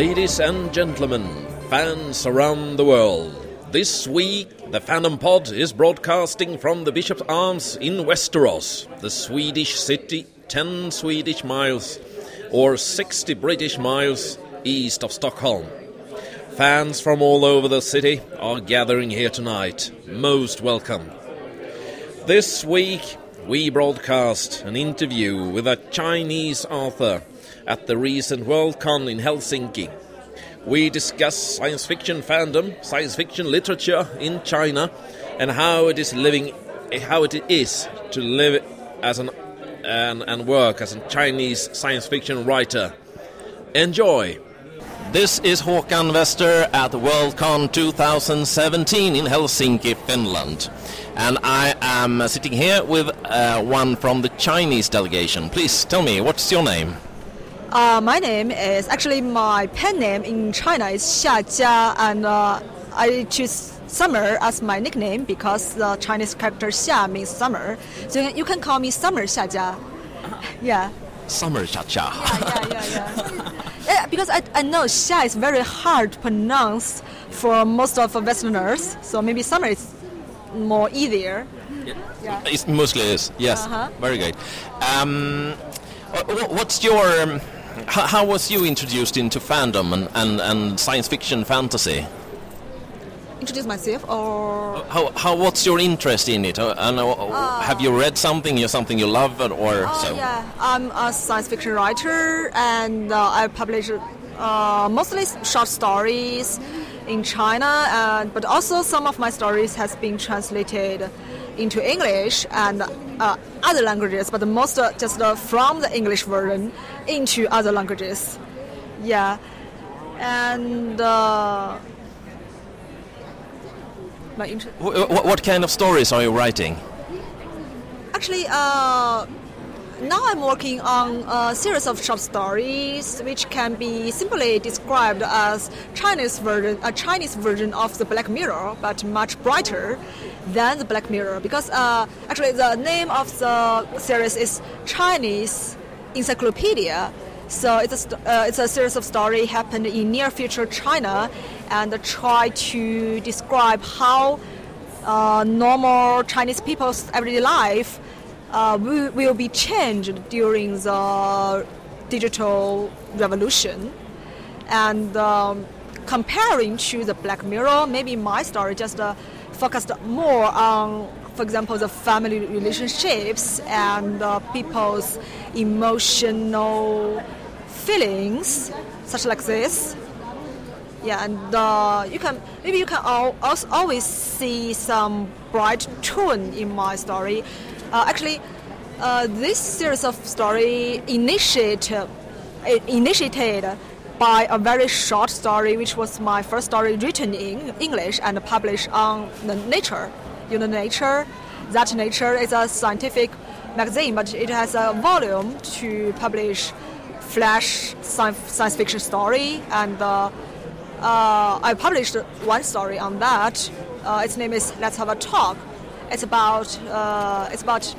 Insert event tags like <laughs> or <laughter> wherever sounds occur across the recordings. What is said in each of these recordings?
Ladies and gentlemen, fans around the world, this week the Phantom Pod is broadcasting from the Bishop's Arms in Västerås, the Swedish city 10 Swedish miles or 60 British miles east of Stockholm. Fans from all over the city are gathering here tonight. Most welcome. This week we broadcast an interview with a Chinese author at the recent Worldcon in Helsinki. We discuss science fiction fandom, science fiction literature in China, and how it is living, how it is to live as an and, and work as a Chinese science fiction writer. Enjoy! This is Håkan Wester at Worldcon 2017 in Helsinki, Finland. And I am sitting here with uh, one from the Chinese delegation. Please tell me, what's your name? Uh, my name is actually my pen name in China is Xia Jia, and uh, I choose summer as my nickname because the Chinese character Xia means summer. So you can call me Summer Xia Jia. Yeah. Summer Xia Jia. Yeah, yeah, yeah, yeah. <laughs> yeah because I, I know Xia is very hard to pronounce for most of Westerners, so maybe summer is more easier. Yeah. It mostly is, yes. Uh-huh. Very good. Um, what's your. Um, how, how, was you introduced into fandom and, and, and science fiction fantasy? Introduce myself, or how, how what's your interest in it? Uh, and, uh, uh, have you read something, you something you love, or uh, so? Yeah, I'm a science fiction writer, and uh, I publish uh, mostly short stories in China, but also some of my stories has been translated into English and uh, other languages, but most uh, just uh, from the English version into other languages. Yeah, and uh, my interest. What, what, kind of stories are you writing? Actually, uh, now I'm working on a series of short stories, which can be simply described as Chinese version, a Chinese version of the Black Mirror, but much brighter than the Black Mirror. Because uh, actually, the name of the series is Chinese Encyclopedia. So it's a, uh, it's a series of stories happened in near future China, and try to describe how uh, normal Chinese people's everyday life uh, will, be changed during the digital revolution. And um, comparing to the Black Mirror, maybe my story just uh, focused more on, for example, the family relationships and uh, people's emotional feelings, such like this. Yeah, and uh, you can maybe you can al- also always see some bright tone in my story actually, uh, this series of story initiate, uh, initiated by a very short story, which was my first story written in English and published on the Nature. You know, Nature. That Nature is a scientific magazine, but it has a volume to publish flash science fiction story, and uh, uh, I published one story on that. Uh, its name is Let's Have a Talk it's about uh, it's about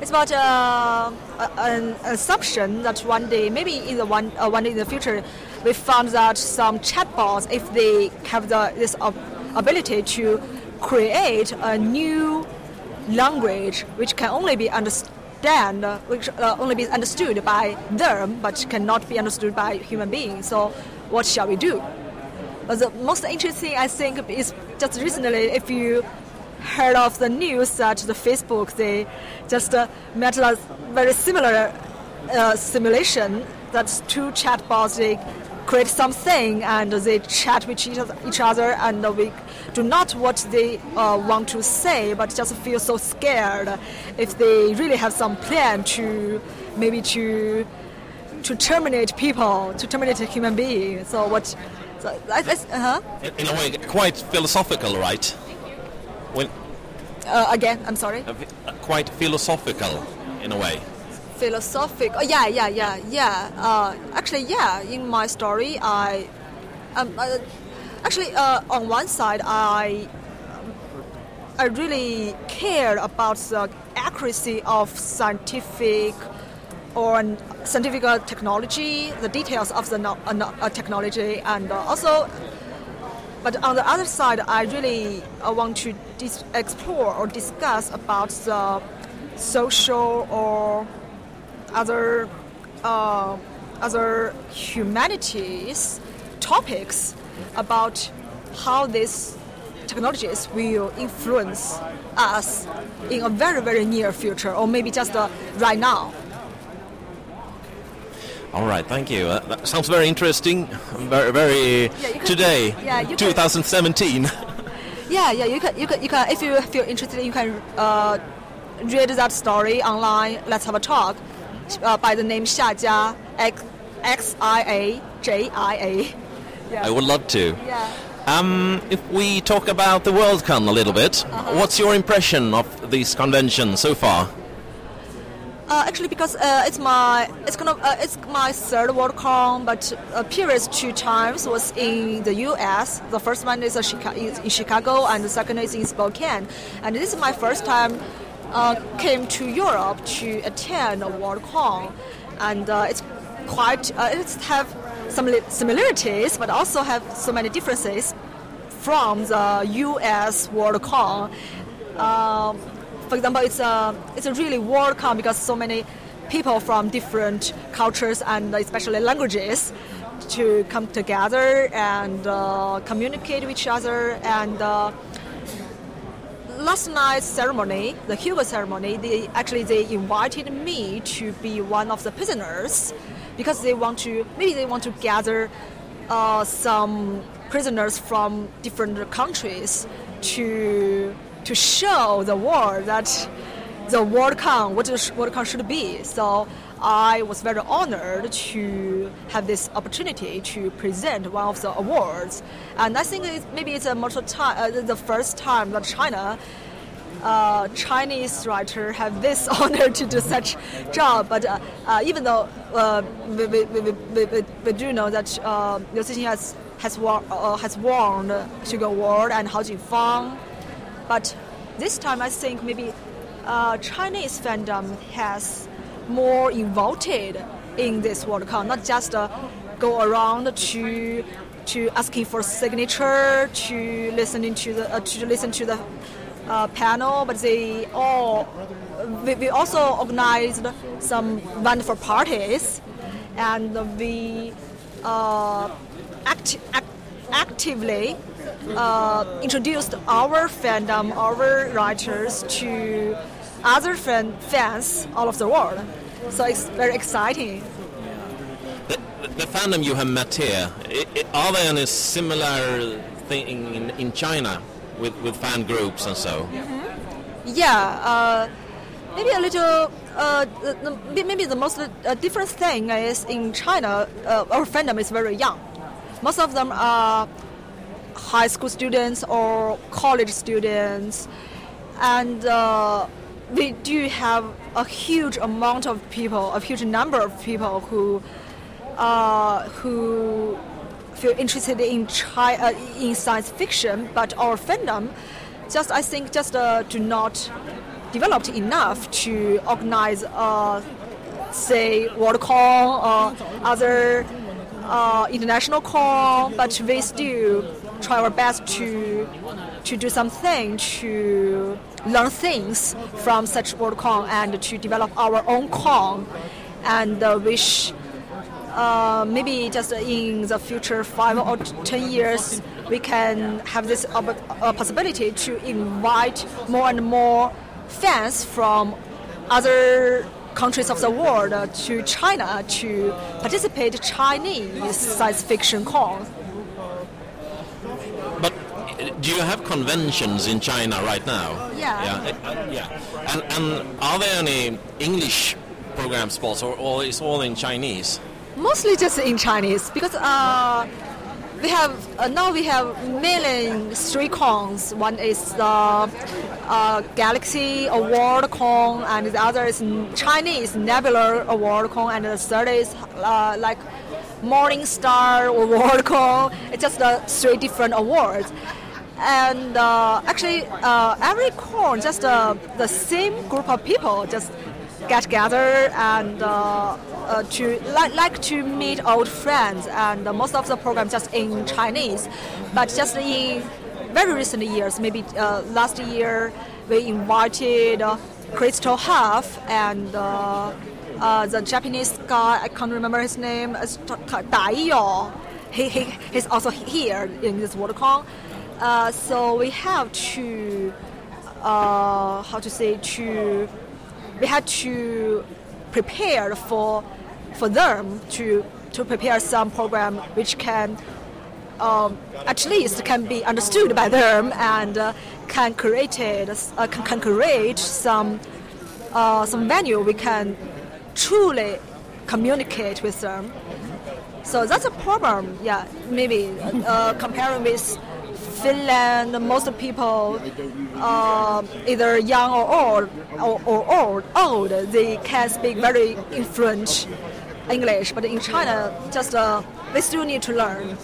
it's about uh, an assumption that one day, maybe in the one uh, one day in the future, we found that some chatbots, if they have the, this ability to create a new language which can only be understand, which uh, only be understood by them, but cannot be understood by human beings. So, what shall we do? But the most interesting, I think, is just recently, if you heard of the news that the Facebook. They just uh, met a very similar uh, simulation that two chatbots they create something and they chat with each other and we do not what they uh, want to say but just feel so scared if they really have some plan to maybe to to terminate people to terminate a human being. So what so, I uh-huh. in a way quite philosophical right when uh, again, I'm sorry. Uh, quite philosophical, in a way. Philosophic. Oh, yeah, yeah, yeah, yeah. Uh, actually, yeah. In my story, I um, uh, actually uh, on one side, I I really care about the accuracy of scientific or scientific technology, the details of the no- uh, uh, technology, and uh, also. But on the other side, I really uh, want to dis- explore or discuss about the social or other uh, other humanities topics about how these technologies will influence us in a very very near future or maybe just uh, right now all right, thank you. Uh, that sounds very interesting. Very, very Yeah, can- today, yeah, you can- 2017. yeah yeah you can you can you can if you feel interested you can uh, read that story online let's have a talk uh, by the name Xia X X I A J I A I would love to. yeah Um, if we talk about the WorldCon a little bit, Uh-huh. what's your impression of this convention so far? Uh, actually, because uh, it's my it's kind of uh, it's my third World WorldCon, but uh, previous two times was in the U.S. The first one is Chica- is in Chicago, and the second is in Spokane. And this is my first time uh, came to Europe to attend a World WorldCon, and uh, it's quite it's have some similarities, but also have so many differences from the U.S. WorldCon. Um, for example, it's a it's a really WorldCon because so many people from different cultures and especially languages to come together and uh, communicate with each other. And uh, last night's ceremony, the Hugo ceremony, they actually they invited me to be one of the prisoners because they want to maybe they want to gather uh, some prisoners from different countries to to show the world that the WorldCon, what the WorldCon should be. So I was very honored to have this opportunity to present one of the awards. And I think it's, maybe it's a multiple time, uh, the first time that China uh, Chinese writer have this <laughs> honor to do such job. But uh, uh, even though uh, we, we, we, we, do know that uh, Liu Cixin has has, won, uh, has won the Hugo Award and Hao Jinfang, but this time I think maybe uh, Chinese fandom has more involved in this WorldCon, not just uh, go around to to asking for signature, to listening to the uh, to listen to the uh, panel, but they all we, we also organized some wonderful parties, and we uh, act, act, actively uh, introduced our fandom, our writers to other fan, fans all over the world. So it's very exciting. The, the fandom you have met here, i i are there any similar thing in, in China with, with fan groups and so? Yeah, uh, maybe a little. Uh, maybe the most uh, different thing is in China, uh, our fandom is very young. Most of them are high school students or college students, and uh, we do have a huge amount of people, a huge number of people who uh, who feel interested in chi- uh, in science fiction, but our fandom just I think just uh, do not developed enough to organize uh, say WorldCon or other uh, international call, but we still try our best to to do something to learn things from such World WorldCon and to develop our own con and uh, wish uh, maybe just in the future five or ten years we can have this uh, possibility to invite more and more fans from other countries of the world uh, to China to participate Chinese science fiction con. Uh, do you have conventions in China right now? Yeah. Yeah. uh, yeah. And, and are there any English program spots or, or is all in Chinese? Mostly just in Chinese because uh, we have uh, now we have mainly three cons. One is the uh, Galaxy Award con, and the other is Chinese Nebula Award con, and the third is uh, like Morning Star <laughs> Award con. It's just uh, three different awards. And uh, actually, uh, every con just uh, the same group of people just get together and uh, uh, to like, like to meet old friends. And most of the program just in Chinese, but just in very recent years, maybe uh, last year, we invited Crystal Huff and the Japanese guy. I can't remember his name. It's Dai Yo. He, he, he's also here in this WorldCon. Uh, so we have to uh, how to say to we had to prepare for for them to to prepare some program which can um, at least can be understood by them and uh, can create it, uh, can, can create some uh, some venue we can truly communicate with them. So that's a problem. Yeah, maybe uh, comparing with Finland, most people, uh, either young or old, or, or old, old, they can speak very fluent English. But in China, just uh, they still need to learn.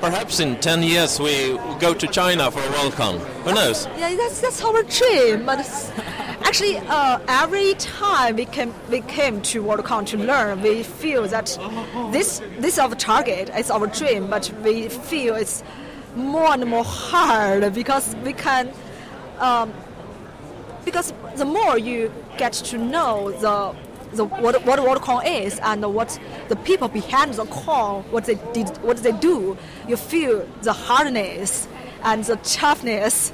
Perhaps in 10 years we go to China for a WorldCon. Who knows? Yeah, that's, that's our dream. But <laughs> actually, uh, every time we came, we came to WorldCon to learn, we feel that this, this is our target, it's our dream, but we feel it's more and more hard because we can um, because the more you get to know the the what what WorldCon is and what the people behind the con what they did what they do you feel the hardness and the toughness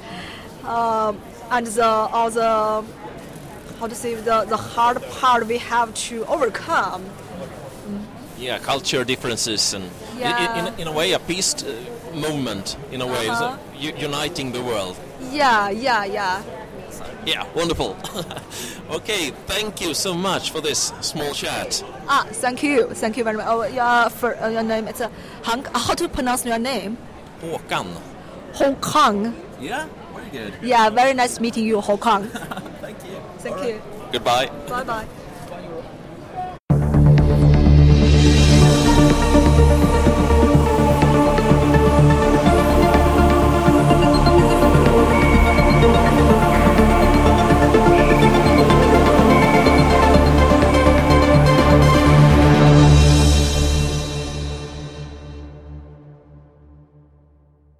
um, and the all the how to say the, the hard part we have to overcome. Yeah culture differences and yeah. in, in, in a way a peace uh, movement in a way, uh-huh. so uniting the world. Yeah, yeah, yeah. Yeah, wonderful. <laughs> okay, thank you so much for this small chat. Ah, thank you, thank you very much. Oh, yeah, for uh, your name, it's a Hong. How to pronounce your name? Håkan. Hong Kong. Yeah, very good. Yeah, very nice meeting you, Hong Kong. <laughs> thank you. Thank you. Goodbye. Bye bye.